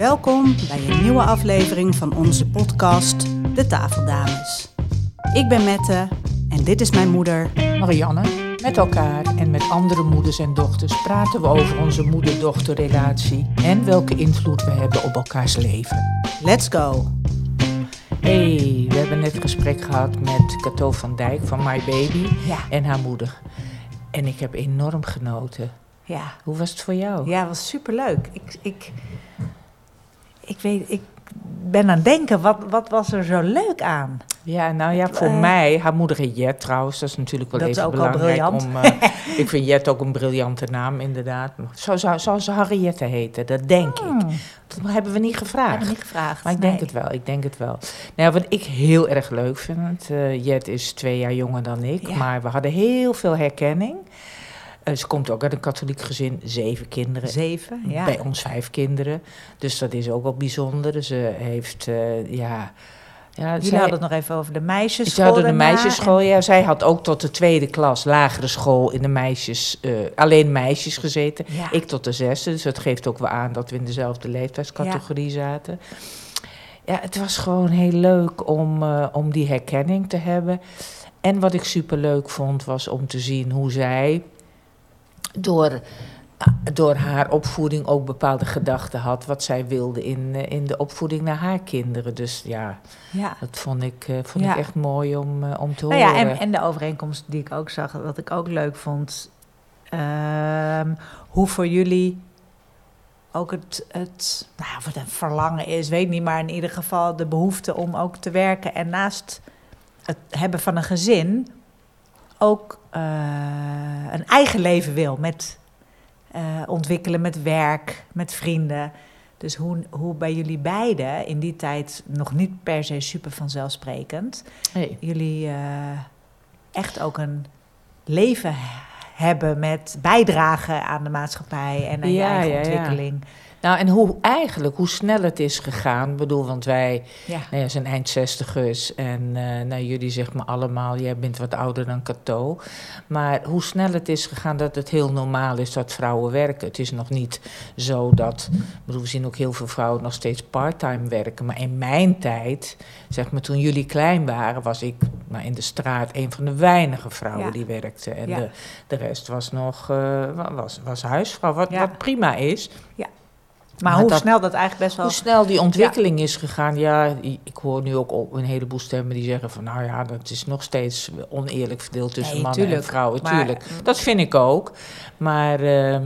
Welkom bij een nieuwe aflevering van onze podcast De Tafeldames. Ik ben Mette en dit is mijn moeder. Marianne. Met elkaar en met andere moeders en dochters praten we over onze moeder-dochterrelatie en welke invloed we hebben op elkaars leven. Let's go! Hey, we hebben net een gesprek gehad met Cato van Dijk van My Baby Ja. en haar moeder. En ik heb enorm genoten. Ja, Hoe was het voor jou? ja was superleuk. Ik, ik, ik, weet, ik ben aan het denken, wat, wat was er zo leuk aan? Ja, nou ja, voor Eh, mij, haar moeder heet Jet trouwens, dat is natuurlijk wel Dat is even belangrijk briljant. om... eh, ik vind Jet ook een briljante naam, inderdaad. Zo zou, zou ze Harriette heten, dat denk ik. Hmm, Dat hebben we niet gevraagd. hebben niet gevraagd. Maar ik nee. denk het wel, ik denk het wel. Nou, wat ik heel erg leuk vind, eh Jet is twee jaar jonger dan ik, Ja. maar we hadden heel veel herkenning. Eh, ze komt ook uit een katholiek gezin, zeven kinderen. Zeven, ja. Bij ons vijf kinderen. Dus dat is ook wel bijzonder. Ze heeft, eh, ja... ja Jullie zij- hadden het nog even over de meisjesschool. ze hadden de meisjesschool, ja. Zij had ook tot de tweede klas, lagere school, in de meisjes, eh, alleen meisjes gezeten. Ja. Ik tot de zesde, dus dat geeft ook wel aan dat we in dezelfde leeftijdscategorie zaten. Ja, het was gewoon heel leuk om, om die herkenning te hebben. En wat ik superleuk vond, was om te zien hoe zij door, ah, door haar opvoeding ook bepaalde gedachten had. Wat zij wilde in, eh, in de opvoeding naar haar kinderen. Dus ja, ja. dat vond ik, eh, vond Ja. ik echt mooi om, eh, om te Nou horen. ja, en, en de overeenkomst die ik ook zag, wat ik ook leuk vond. ehm, hoe voor jullie ook het, het nou, het een verlangen is, weet ik niet, maar in ieder geval de behoefte om ook te werken en naast het hebben van een gezin ook eh, een eigen leven wil met eh, ontwikkelen met werk, met vrienden. Dus hoe, hoe bij jullie beiden in die tijd nog niet per se super vanzelfsprekend jullie eh, echt ook een leven hebben met bijdragen aan de maatschappij en aan Ja, je eigen ja, ja. Nou, en hoe eigenlijk, hoe snel het is gegaan. Ik bedoel, want wij Ja. nou ja, zijn eind zestigers. En eh nou, jullie zeg maar allemaal, jij bent wat ouder dan Cato. Maar hoe snel het is gegaan dat het heel normaal is dat vrouwen werken. Het is nog niet zo dat, bedoel, we zien ook heel veel vrouwen nog steeds parttime werken. Maar in mijn tijd, zeg maar toen jullie klein waren, was ik maar in de straat een van de weinige vrouwen Ja. die werkte. En Ja. de, de rest was nog, eh, wa- was, was huisvrouw, wat, Ja. wat prima is. Maar, Maar hoe dat- snel dat eigenlijk best wel... Hoe snel die ontwikkeling is gegaan, ja, ik hoor nu ook op een heleboel stemmen die zeggen van, nou ja, dat is nog steeds oneerlijk verdeeld tussen Nee, mannen en vrouwen, Maar- tuurlijk. Dat vind ik ook, maar ehm,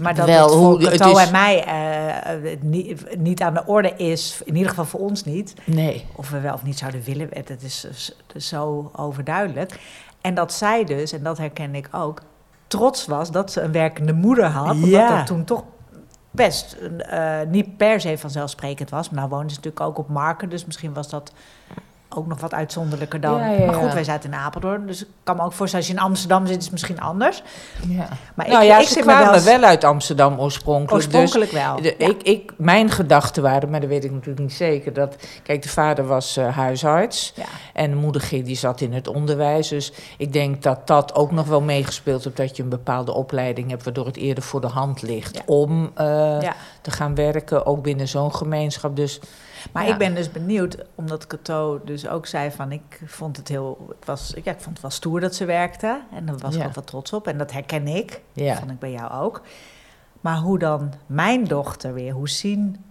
Maar dat Wel, het voor hoe- het Cato is- en mij eh, eh, niet, niet aan de orde is, in ieder geval voor ons niet. nee. Of we wel of niet zouden willen, dat is s- zo overduidelijk. En dat zij dus, en dat herken ik ook, trots was dat ze een werkende moeder had. Omdat Ja. dat toen toch best eh, niet per se vanzelfsprekend was. Maar nou wonen ze natuurlijk ook op Marken, dus misschien was dat ook nog wat uitzonderlijker dan. Ja, ja, Maar goed, wij zaten in Apeldoorn, dus ik kan me ook voorstellen, als je in Amsterdam zit, is het misschien anders. Ja. Maar nou ik, ja, ik ze kwamen wel, wel, uit Amsterdam oorspronkelijk. oorspronkelijk wel. Dus de, Ja. ik, ik, mijn gedachten waren, maar dat weet ik natuurlijk niet zeker, dat, kijk, de vader was eh, huisarts. En de moeder die zat in het onderwijs. Dus ik denk dat dat ook nog wel meegespeeld heeft... dat je een bepaalde opleiding hebt... waardoor het eerder voor de hand ligt om eh, te gaan werken... ook binnen zo'n gemeenschap. Dus Maar Ja. ik ben dus benieuwd, omdat Cato dus ook zei van... ik vond het heel... Het was, ja, ik vond het wel stoer dat ze werkte. En daar was ik Ja. ook wel trots op. En dat herken ik. ja, Dat vond ik bij jou ook. Maar hoe dan mijn dochter weer, hoe zien...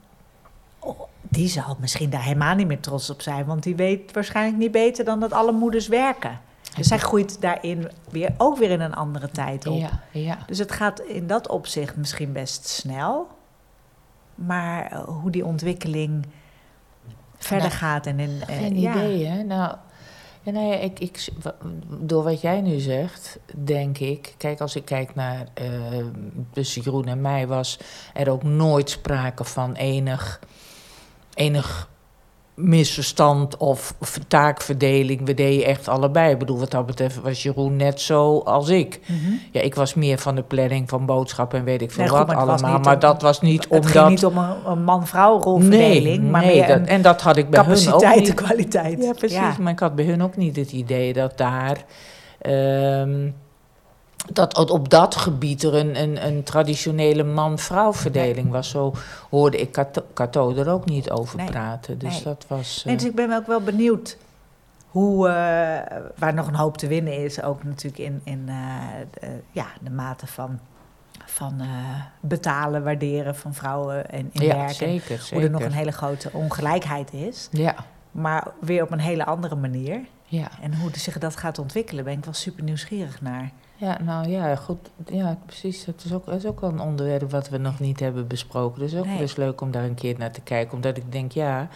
oh, die zal misschien daar helemaal niet meer trots op zijn. Want die weet waarschijnlijk niet beter dan dat alle moeders werken. Dus zij groeit daarin weer, ook weer in een andere tijd op. ja, ja. Dus het gaat in dat opzicht misschien best snel. Maar eh, hoe die ontwikkeling verder Nou, gaat en in... eh, Geen ja. idee, hè? Nou, ja, nou ja, ik, ik, door wat jij nu zegt, denk ik... Kijk, als ik kijk naar eh tussen Jeroen en mij... was er ook nooit sprake van enig, enig misverstand of taakverdeling. We deden echt allebei. Ik bedoel, wat dat betreft was Jeroen net zo als ik. Mhm. Ja, ik was meer van de planning van boodschappen en weet ik veel Nee, goed, wat maar het allemaal. Maar dat was niet Het omdat... ging niet om een, een man-vrouw rolverdeling, nee, maar nee, meer dat, en dat had ik bij hun ook niet. kwaliteit. Ja, precies. Ja. Maar ik had bij hun ook niet het idee dat daar... ehm, dat op dat gebied er een, een, een traditionele man-vrouw verdeling was. Zo hoorde ik Cato, er ook niet over praten. Dus dat was. Nee, dus ik ben ook wel benieuwd hoe, uh, waar nog een hoop te winnen is, ook natuurlijk in, in uh, de, ja, de mate van, van uh, betalen, waarderen van vrouwen en in ja, werken. Zeker, zeker. Hoe er nog een hele grote ongelijkheid is. Ja. Maar weer op een hele andere manier. Ja. En hoe zich dat gaat ontwikkelen, ben ik wel super nieuwsgierig naar. Ja, nou ja, goed. Ja, precies. Het is ook, het is ook wel een onderwerp wat we nog niet hebben besproken. Dus ook nee. dus leuk om daar een keer naar te kijken. Omdat ik denk, ja,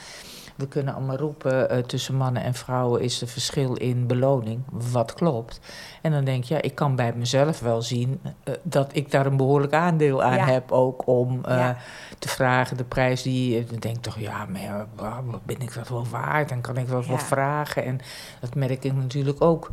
we kunnen allemaal roepen uh, tussen mannen en vrouwen is er verschil in beloning. Wat klopt. En dan denk je, ja, ik kan bij mezelf wel zien uh, dat ik daar een behoorlijk aandeel aan ja. heb. Ook om ja. te vragen de prijs die. Ik denk toch, ja, maar ben ik dat wel waard? En kan ik dat wel vragen? En dat merk ik natuurlijk ook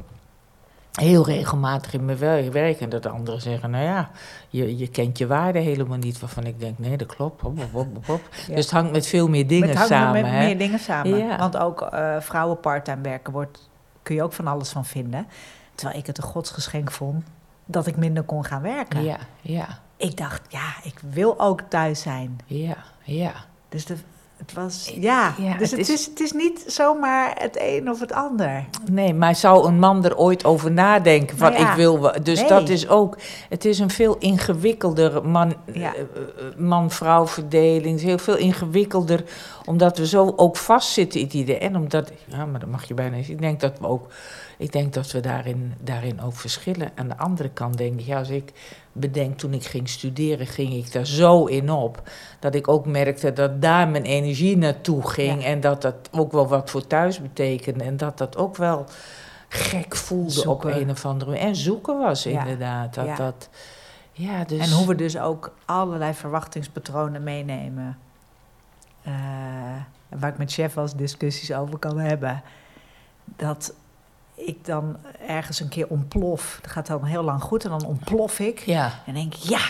heel regelmatig in mijn werk. En dat anderen zeggen, nou ja, je, je kent je waarde helemaal niet. Waarvan ik denk, nee, dat klopt. Hop, hop, hop, hop. Ja. Dus het hangt met veel meer dingen het hangt samen. met hè? meer dingen samen. Ja. Want ook uh, vrouwen parttime werken wordt, kun je ook van alles van vinden. Terwijl ik het een godsgeschenk vond dat ik minder kon gaan werken. Ja, ja. Ik dacht, ja, ik wil ook thuis zijn. Ja, ja. Dus de, het was, ja, ja dus het, het is, het is niet zomaar het een of het ander. Nee, maar zou een man er ooit over nadenken van nou ja, ik wil... Dus nee. dat is ook, het is een veel ingewikkelder man, ja. uh, man-vrouw verdeling. Het is heel veel ingewikkelder, omdat we zo ook vastzitten in idee. En omdat, ja, maar dat mag je bijna niet. Ik denk dat we ook, ik denk dat we daarin, daarin ook verschillen. Aan de andere kant denk ik, ja, als ik bedenk, toen ik ging studeren, ging ik daar zo in op. Dat ik ook merkte dat daar mijn energie naartoe ging. Ja. En dat dat ook wel wat voor thuis betekende. En dat dat ook wel gek voelde zoeken. op een of andere manier. En zoeken was ja. inderdaad. Dat, ja. Dat, ja, dus... En hoe we dus ook allerlei verwachtingspatronen meenemen. Uh, waar ik met chef als discussies over kan hebben. Dat ik dan ergens een keer ontplof. Dat gaat dan heel lang goed en dan ontplof ik. Ja. En denk ik, ja,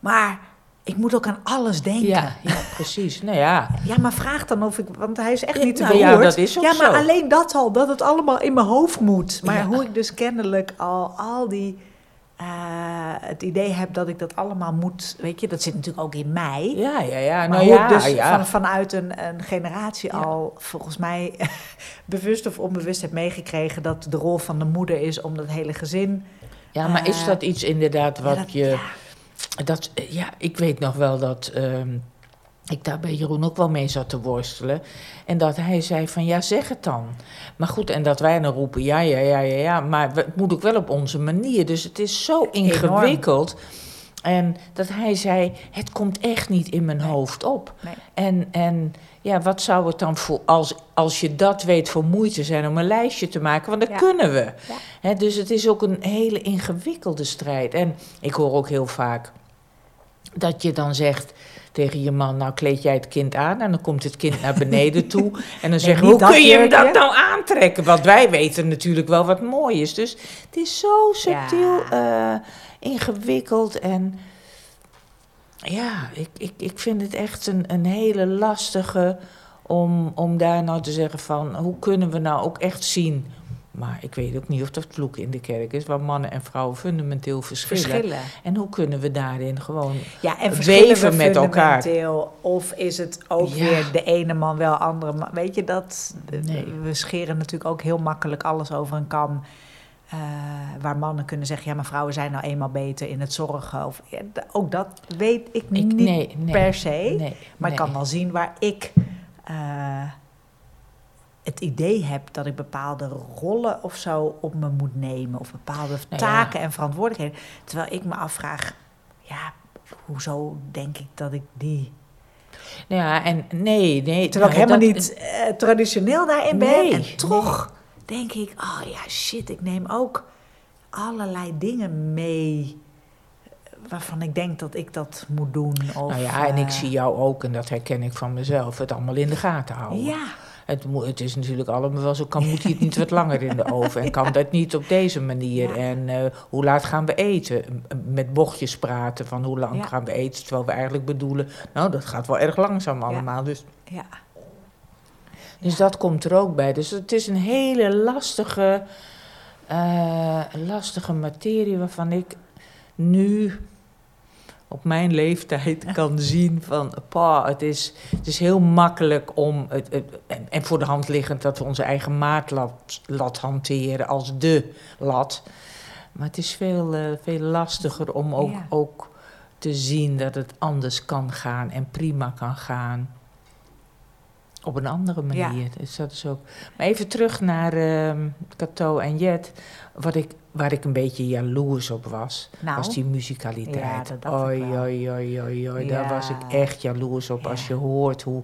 maar ik moet ook aan alles denken. Ja, ja precies. Nou ja. Ja, maar vraag dan of ik... Want hij is echt ja, niet te nou. Ja, dat is ook Ja, maar zo. alleen dat al, dat het allemaal in mijn hoofd moet. Maar Ja. hoe ik dus kennelijk al, al die... eh, het idee heb dat ik dat allemaal moet... Weet je, dat zit natuurlijk ook in mij. Ja, ja, ja. Nou ja, dus ja. van, vanuit een, een generatie Ja. al volgens mij bewust of onbewust heb meegekregen dat de rol van de moeder is om dat hele gezin. ja, maar is eh, dat iets inderdaad wat dat- je... ja. Dat, ja, ik weet nog wel dat ehm, ik daar bij Jeroen ook wel mee zat te worstelen. En dat hij zei van, ja, zeg het dan. Maar goed, en dat wij dan roepen, ja, ja, ja, ja, ja. Maar het moet ook wel op onze manier. Dus het is zo ingewikkeld. En dat hij zei, het komt echt niet in mijn hoofd op. Nee. En, en ja, wat zou het dan voor, als, als je dat weet, voor moeite zijn om een lijstje te maken? Want dat Ja. kunnen we. Ja. Hè, dus het is ook een hele ingewikkelde strijd. En ik hoor ook heel vaak dat je dan zegt tegen je man, nou kleed jij het kind aan en dan komt het kind naar beneden toe. En dan zeggen we, hoe kun je hem dat nou aantrekken? Want wij weten natuurlijk wel wat mooi is. Dus het is zo subtiel, eh, ingewikkeld en ja, ik, ik, ik vind het echt een, een hele lastige om, om daar nou te zeggen van, hoe kunnen we nou ook echt zien... Maar ik weet ook niet of dat vloek in de kerk is, waar mannen en vrouwen fundamenteel verschillen. Verschillen. En hoe kunnen we daarin gewoon Ja, en Weven we met elkaar. Of is het ook Ja. weer de ene man wel andere man? Weet je, dat, Nee. we scheren natuurlijk ook heel makkelijk alles over een kam. eh, waar mannen kunnen zeggen, ja, maar vrouwen zijn nou eenmaal beter in het zorgen. Of, ja, ook dat weet ik, Ik- niet nee, nee, per se. Maar ik kan wel zien waar ik eh, het idee heb dat ik bepaalde rollen of zo op me moet nemen. Of bepaalde ja. taken en verantwoordelijkheden. Terwijl ik me afvraag, ja, hoezo denk ik dat ik die... Ja, en nee, nee. Terwijl ik nou, helemaal dat- niet eh, traditioneel daarin ben. En toch denk ik, oh ja, shit, ik neem ook allerlei dingen mee... waarvan ik denk dat ik dat moet doen. Of, Nou ja, en ik eh, zie jou ook, en dat herken ik van mezelf, het allemaal in de gaten houden. Ja, Het, het is natuurlijk allemaal wel zo, kan, moet hij het niet wat langer in de oven? En kan dat niet op deze manier? Ja. En eh, hoe laat gaan we eten? Met bochtjes praten van hoe lang Ja. gaan we eten? Terwijl we eigenlijk bedoelen, nou dat gaat wel erg langzaam allemaal. Dus, ja. dus dat komt er ook bij. Dus het is een hele lastige Uh, lastige materie waarvan ik nu op mijn leeftijd kan zien van... Pa, het, is, het is heel makkelijk om... Het, en, en, voor de hand liggend dat we onze eigen maatlat lat hanteren als de lat. Maar het is veel, uh, veel lastiger om ook, ja. ook te zien dat het anders kan gaan en prima kan gaan. Op een andere manier. Ja. Dus dat is ook. Maar even terug naar uh, Cato en Jet. Wat ik, waar ik een beetje jaloers op was, nou, was die musicaliteit. Ja, oi, oi, oi, oi, oi. Daar was ik echt jaloers op. Als je hoort hoe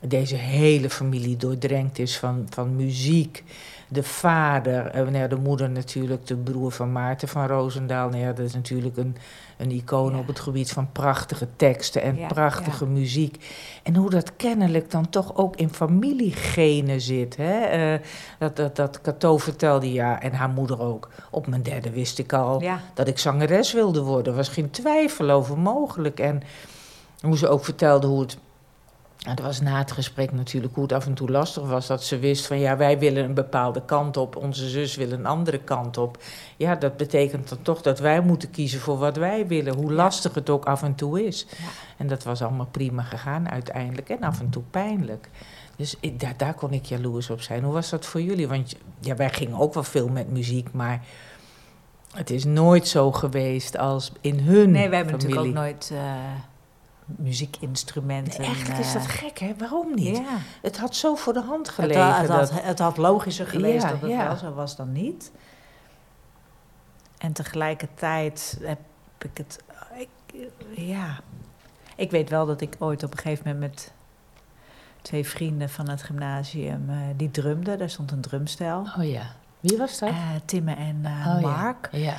deze hele familie doordrenkt is van, van muziek de vader, uh, nou de moeder natuurlijk, de broer van Maarten van Roosendaal. Nou ja, dat is natuurlijk een, een icoon op het gebied van prachtige teksten en prachtige muziek. En hoe dat kennelijk dan toch ook in familiegenen zit. Hè? Uh, dat, dat, dat Cato vertelde, ja, en haar moeder ook. Op mijn derde wist ik al dat ik zangeres wilde worden. Er was geen twijfel over mogelijk. En hoe ze ook vertelde hoe het het was na het gesprek natuurlijk hoe het af en toe lastig was. Dat ze wist van ja, wij willen een bepaalde kant op, onze zus wil een andere kant op. Ja, dat betekent dan toch dat wij moeten kiezen voor wat wij willen. Hoe lastig het ook af en toe is. Ja. En dat was allemaal prima gegaan uiteindelijk. En af en toe pijnlijk. Dus ik, daar, daar kon ik jaloers op zijn. Hoe was dat voor jullie? Want ja, wij gingen ook wel veel met muziek, maar het is nooit zo geweest als in hun Nee, wij hebben familie. natuurlijk ook nooit... Uh muziekinstrumenten. Echt is dat eh, gek, hè? Waarom niet? Ja. Het had zo voor de hand gelegen. Het, het, had, het had, logischer geweest ja, dat het wel zo was dan niet. En tegelijkertijd heb ik het... Ik, ja... Ik weet wel dat ik ooit op een gegeven moment met twee vrienden van het gymnasium... Uh, die drumden, daar stond een drumstel. Oh ja. Wie was dat? Uh, Timme en oh, Mark. Ja.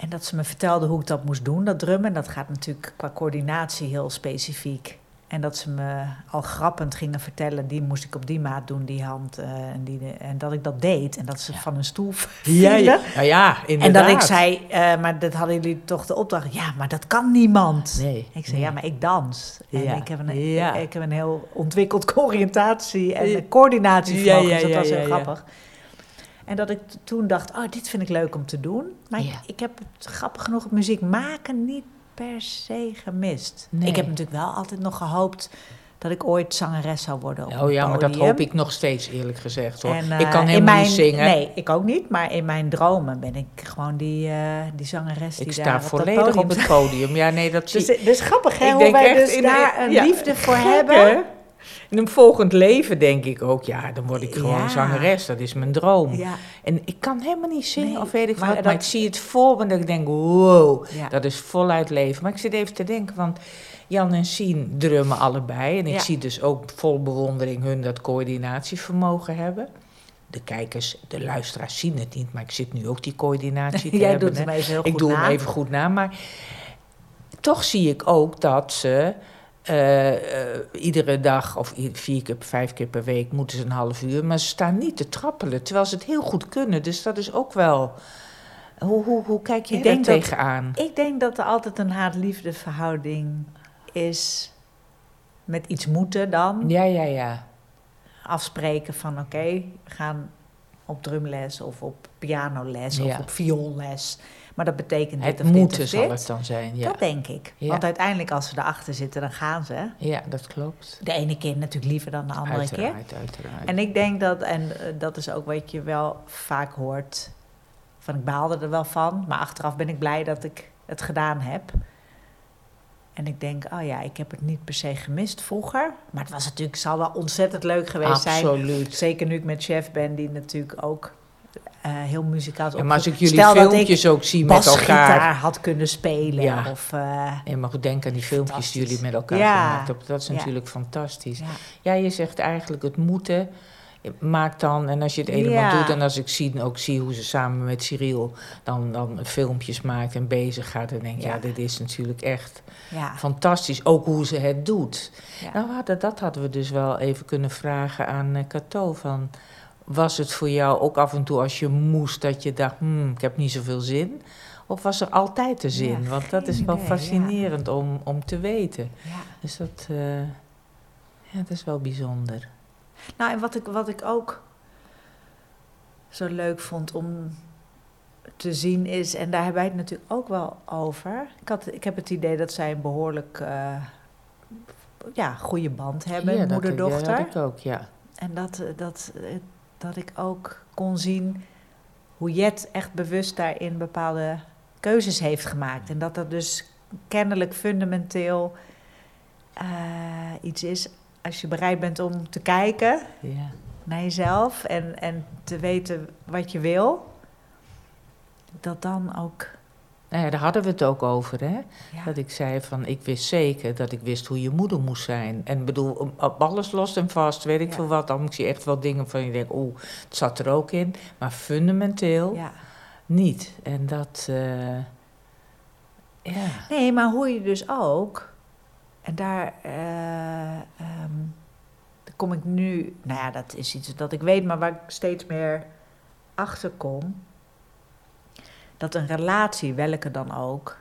Ja. En dat ze me vertelde hoe ik dat moest doen, dat drummen. En dat gaat natuurlijk qua coördinatie heel specifiek. En dat ze me al grappend gingen vertellen, die moest ik op die maat doen, die hand. Uh, en, die, en dat ik dat deed en dat ze van een stoel Ja, ja, ja, ja inderdaad. En dat ik zei, uh, maar dat hadden jullie toch de opdracht. Ja, maar dat kan niemand. Nee. Ik zei, ja, maar ik dans. En ik, heb een, ja. ik, heb een heel ontwikkeld oriëntatie en coördinatievermogen. Ja, ja, dus dat was heel grappig. En dat ik toen dacht, oh, dit vind ik leuk om te doen. Maar ik, ik, heb het grappig genoeg het muziek maken niet per se gemist. Nee. Ik heb natuurlijk wel altijd nog gehoopt dat ik ooit zangeres zou worden. Op oh ja, maar dat hoop ik nog steeds eerlijk gezegd hoor. En, uh, ik kan helemaal mijn, niet zingen. Nee, ik ook niet. Maar in mijn dromen ben ik gewoon die, uh, die zangeres die ik daar sta volledig op het podium. Ja, nee, dat dus, zie Dus grappig hè, ik hoe wij dus daar een ja, liefde voor hebben. Hè? In een volgend leven denk ik ook, ja, dan word ik gewoon ja. zangeres. Dat is mijn droom. Ja. En ik kan helemaal niet zingen nee, of weet ik maar, wat, maar ik zie het voor me dat ik denk, wow, ja. dat is voluit leven. Maar ik zit even te denken, want Jan en Sien drummen allebei. En ik zie dus ook vol bewondering hun dat coördinatievermogen hebben. De kijkers, de luisteraars zien het niet, maar ik zit nu ook die coördinatie te Jij hebben. doet hem even heel ik goed doe na. hem even goed na, maar toch zie ik ook dat ze uh, uh, iedere dag of vier keer, vijf keer per week moeten ze een half uur. Maar ze staan niet te trappelen, terwijl ze het heel goed kunnen. Dus dat is ook wel... Hoe, hoe, hoe kijk je daar tegenaan? Ik denk dat er altijd een haat-liefde verhouding is met iets moeten dan. Ja, ja, ja. Afspreken van oké, okay, we gaan op drumles of op pianoles ja. of op vioolles. Maar dat betekent het dit of moeten dit of zal het dan zijn. Ja. Dat denk ik. Ja. Want uiteindelijk als ze erachter zitten, dan gaan ze. Ja, dat klopt. De ene keer natuurlijk liever dan de andere uiteraard, keer. Uiteraard. En ik denk dat, en uh, dat is ook wat je wel vaak hoort, van ik baalde er wel van, maar achteraf ben ik blij dat ik het gedaan heb. En ik denk, oh ja, ik heb het niet per se gemist vroeger. Maar het was natuurlijk, zal wel ontzettend leuk geweest Absoluut. zijn. Zeker nu ik met chef ben, die natuurlijk ook uh, heel muzikaal ja, maar als ik jullie Stel filmpjes ook zie met elkaar had kunnen spelen ja. of uh, ja, maar goed denk aan die filmpjes die jullie met elkaar ja. gemaakt hebben. Dat is natuurlijk fantastisch. Ja. je zegt eigenlijk het moeten maakt dan en als je het helemaal doet en als ik zie ook zie hoe ze samen met Cyril dan, dan filmpjes maakt en bezig gaat dan denk ik ja. dit is natuurlijk echt fantastisch. Ook hoe ze het doet. Nou hadden, dat hadden we dus wel even kunnen vragen aan Cato van was het voor jou ook af en toe als je moest dat je dacht, hmm, ik heb niet zoveel zin? Of was er altijd de zin? Ja, Want dat is wel idee, fascinerend ja. om, om te weten. Ja. Dus dat, uh, ja, dat is wel bijzonder. Nou, en wat ik, wat ik ook zo leuk vond om te zien is, en daar hebben wij het natuurlijk ook wel over. Ik, had, ik heb het idee dat zij een behoorlijk uh, ja, goede band hebben, ja, moeder-dochter. Dat, dat ik ook, ja. En dat, dat, dat ik ook kon zien hoe Jet echt bewust daarin bepaalde keuzes heeft gemaakt. En dat dat dus kennelijk fundamenteel uh, iets is als je bereid bent om te kijken ja. naar jezelf en, en te weten wat je wil, dat dan ook. Nou ja, daar hadden we het ook over, hè? Dat ik zei van, ik wist zeker dat ik wist hoe je moeder moest zijn. En bedoel, op alles los en vast, weet ik ja. veel wat. Dan zie je echt wel dingen van je denkt, oeh, het zat er ook in. Maar fundamenteel ja. niet. En dat, uh, ja. Nee, maar hoe je dus ook en daar uh, um, kom ik nu, nou ja, dat is iets dat ik weet, maar waar ik steeds meer achter kom. Dat een relatie, welke dan ook,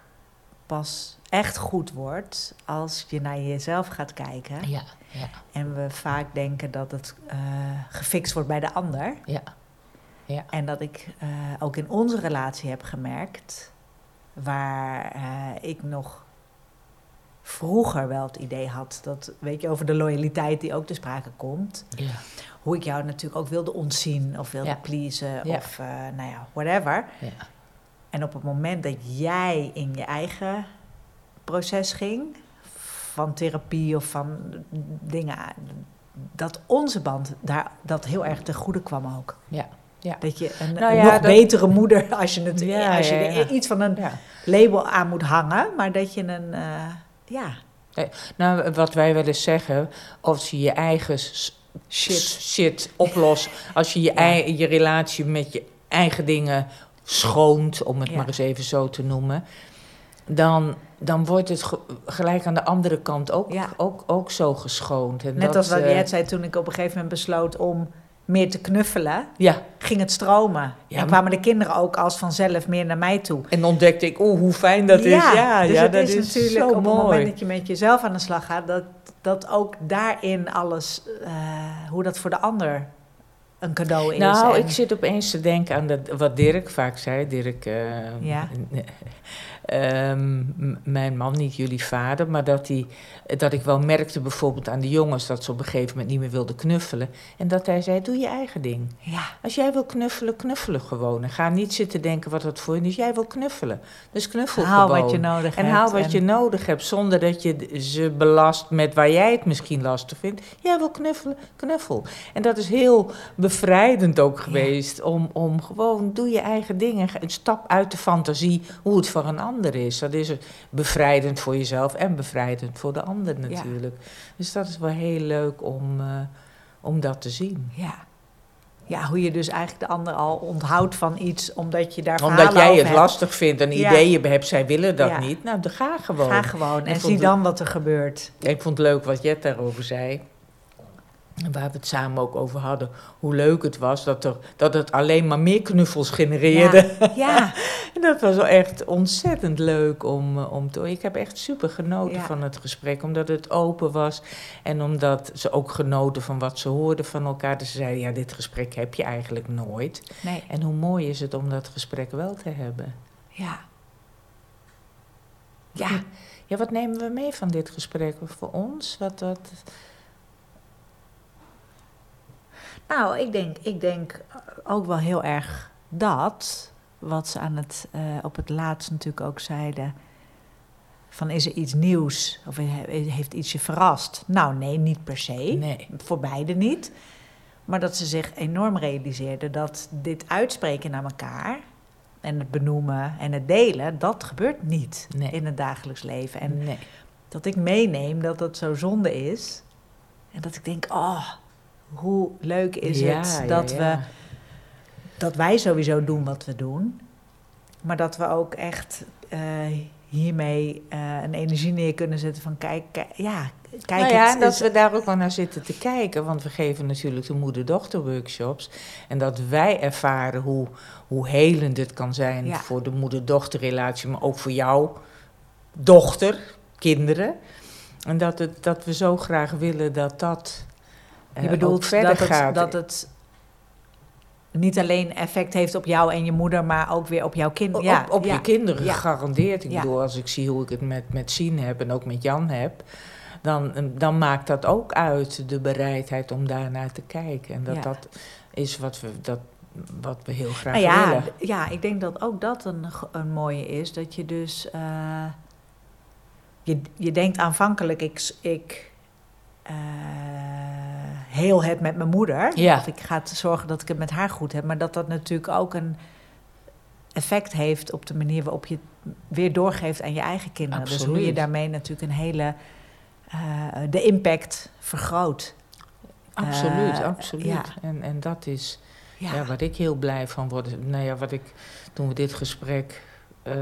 pas echt goed wordt als je naar jezelf gaat kijken. Ja, ja. En we vaak denken dat het uh, gefixt wordt bij de ander. Ja. ja. En dat ik uh, ook in onze relatie heb gemerkt, waar ik nog vroeger wel het idee had dat, weet je, over de loyaliteit die ook te sprake komt. Ja. Hoe ik jou natuurlijk ook wilde ontzien of wilde Ja. pleasen Ja. of, uh, nou ja, whatever. En op het moment dat jij in je eigen proces ging, van therapie of van dingen, dat onze band daar dat heel erg ten goede kwam ook. Ja. Ja. Dat je een, Nou ja, nog dat- betere moeder, als je, het, Ja, als je er iets van een label aan moet hangen, maar dat je een, eh, ja, Nou, wat wij wel eens zeggen, als je je eigen Shit. shit oplost, als je je, je relatie met je eigen dingen schoont, om het Ja. maar eens even zo te noemen, dan, dan wordt het ge- gelijk aan de andere kant ook, Ja. ook, ook zo geschoond. En Net dat, als wat eh, jij zei toen ik op een gegeven moment besloot om meer te knuffelen, Ja, ging het stromen. Ja, en kwamen de kinderen ook als vanzelf meer naar mij toe. en ontdekte ik, oh, hoe fijn dat is. Ja, dus ja het dat is, is, natuurlijk zo op het moment mooi. dat je met jezelf aan de slag gaat, dat, dat ook daarin alles, eh, hoe dat voor de ander een cadeau is. Nou, en- ik zit opeens te denken aan dat, wat Dirk vaak zei. Dirk, eh, Ja. ehm, mijn man, niet jullie vader, maar dat, hij, dat ik wel merkte bijvoorbeeld aan de jongens dat ze op een gegeven moment niet meer wilden knuffelen. En dat hij zei: Doe je eigen ding. ja, Als jij wil knuffelen, knuffelen gewoon. En ga niet zitten denken wat dat voor je is. Jij wil knuffelen. Dus knuffel haal gewoon. wat je nodig En hebt. haal wat je nodig hebt, zonder dat je ze belast met waar jij het misschien lastig vindt. Jij wil knuffelen, knuffel. En dat is heel bevrijdend ook geweest. Om, om gewoon, doe je eigen dingen. Ga- Stap uit de fantasie hoe het voor een ander is. Dat is bevrijdend voor jezelf en bevrijdend voor de ander natuurlijk. Dus dat is wel heel leuk om, eh, om dat te zien. Ja. ja, hoe je dus eigenlijk de ander al onthoudt van iets, omdat je daar Omdat jij het hebt. lastig vindt en Ja. ideeën hebt, zij willen dat Ja. niet. Nou, dan ga gewoon. Ga gewoon en vond zie dan wat er gebeurt. Ik vond het leuk wat Jet daarover zei. Waar we het samen ook over hadden. Hoe leuk het was dat, er, dat het alleen maar meer knuffels genereerde. Ja, dat was wel echt ontzettend leuk om, eh, om te... Ik heb echt super genoten Ja. van het gesprek. Omdat het open was. En omdat ze ook genoten van wat ze hoorden van elkaar. Dus ze zeiden, ja, dit gesprek heb je eigenlijk nooit. nee, En hoe mooi is het om dat gesprek wel te hebben. ja. Ja, ja wat nemen we mee van dit gesprek voor ons? Wat, wat, Nou, ik denk, ik denk ook wel heel erg dat, wat ze aan het, eh, op het laatst natuurlijk ook zeiden, van is er iets nieuws of he- heeft iets je verrast? Nou nee, niet per se, nee. voor beide niet. Maar dat ze zich enorm realiseerden dat dit uitspreken naar elkaar en het benoemen en het delen, dat gebeurt niet Nee. in het dagelijks leven. En nee. dat ik meeneem dat het zo zonde is. En dat ik denk, oh, hoe leuk is Ja, het dat, ja. We, dat wij sowieso doen wat we doen. Maar dat we ook echt eh, hiermee eh, een energie neer kunnen zetten van kijk, kijk ja, kijk nou ja, en dat we daar ook wel naar zitten te kijken. Want we geven natuurlijk de moeder-dochter workshops. En dat wij ervaren hoe, hoe helend het kan zijn Ja. voor de moeder-dochterrelatie. Maar ook voor jouw dochter, kinderen. En dat, het, dat we zo graag willen dat dat je ook bedoelt verder dat het, gaat. dat het niet alleen effect heeft op jou en je moeder, maar ook weer op jouw kinderen. Ja, op, op ja, je kinderen, ja. gegarandeerd. Ik bedoel, als ik zie hoe ik het met, met Sien heb en ook met Jan heb... Dan, dan maakt dat ook uit, de bereidheid om daarnaar te kijken. En dat dat is wat we, dat, wat we heel graag Nou ja, willen. ja, ik denk dat ook dat een, een mooie is. Dat je dus... eh, je, je denkt aanvankelijk, ik, ik eh, heel het met mijn moeder. Ja. Of ik ga te zorgen dat ik het met haar goed heb. Maar dat dat natuurlijk ook een effect heeft op de manier waarop je het weer doorgeeft aan je eigen kinderen. Dus hoe je daarmee natuurlijk een hele... eh, de impact vergroot. Absoluut, Eh, absoluut. ja. En, en dat is Ja, ja. waar ik heel blij van word. Nou ja, wat ik toen we dit gesprek eh,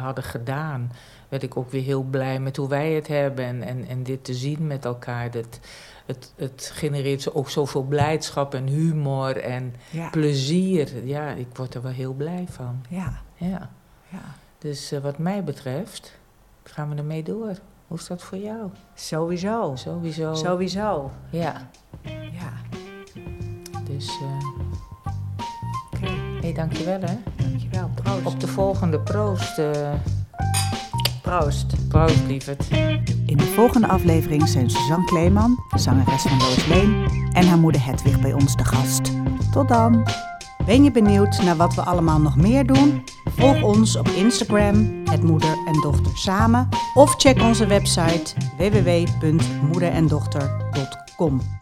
hadden gedaan, werd ik ook weer heel blij met hoe wij het hebben en, en, en dit te zien met elkaar. Dat, het, het genereert ook zoveel blijdschap en humor en ja, plezier. Ja, ik word er wel heel blij van. ja, Ja. ja. Dus eh, wat mij betreft gaan we ermee door. Hoe is dat voor jou? Sowieso. Sowieso. Sowieso. Ja, Ja. dus Oké, hey, dankjewel hè. dankjewel. Proost. Op de volgende proost. eh Proost. proost, lieverd. In de volgende aflevering zijn Suzanne Kleeman, zangeres van Lois Leen, en haar moeder Hedwig bij ons te gast. Tot dan! Ben je benieuwd naar wat we allemaal nog meer doen? Volg ons op Instagram, het Moeder en Dochter Samen, of check onze website www.moederendochter.com.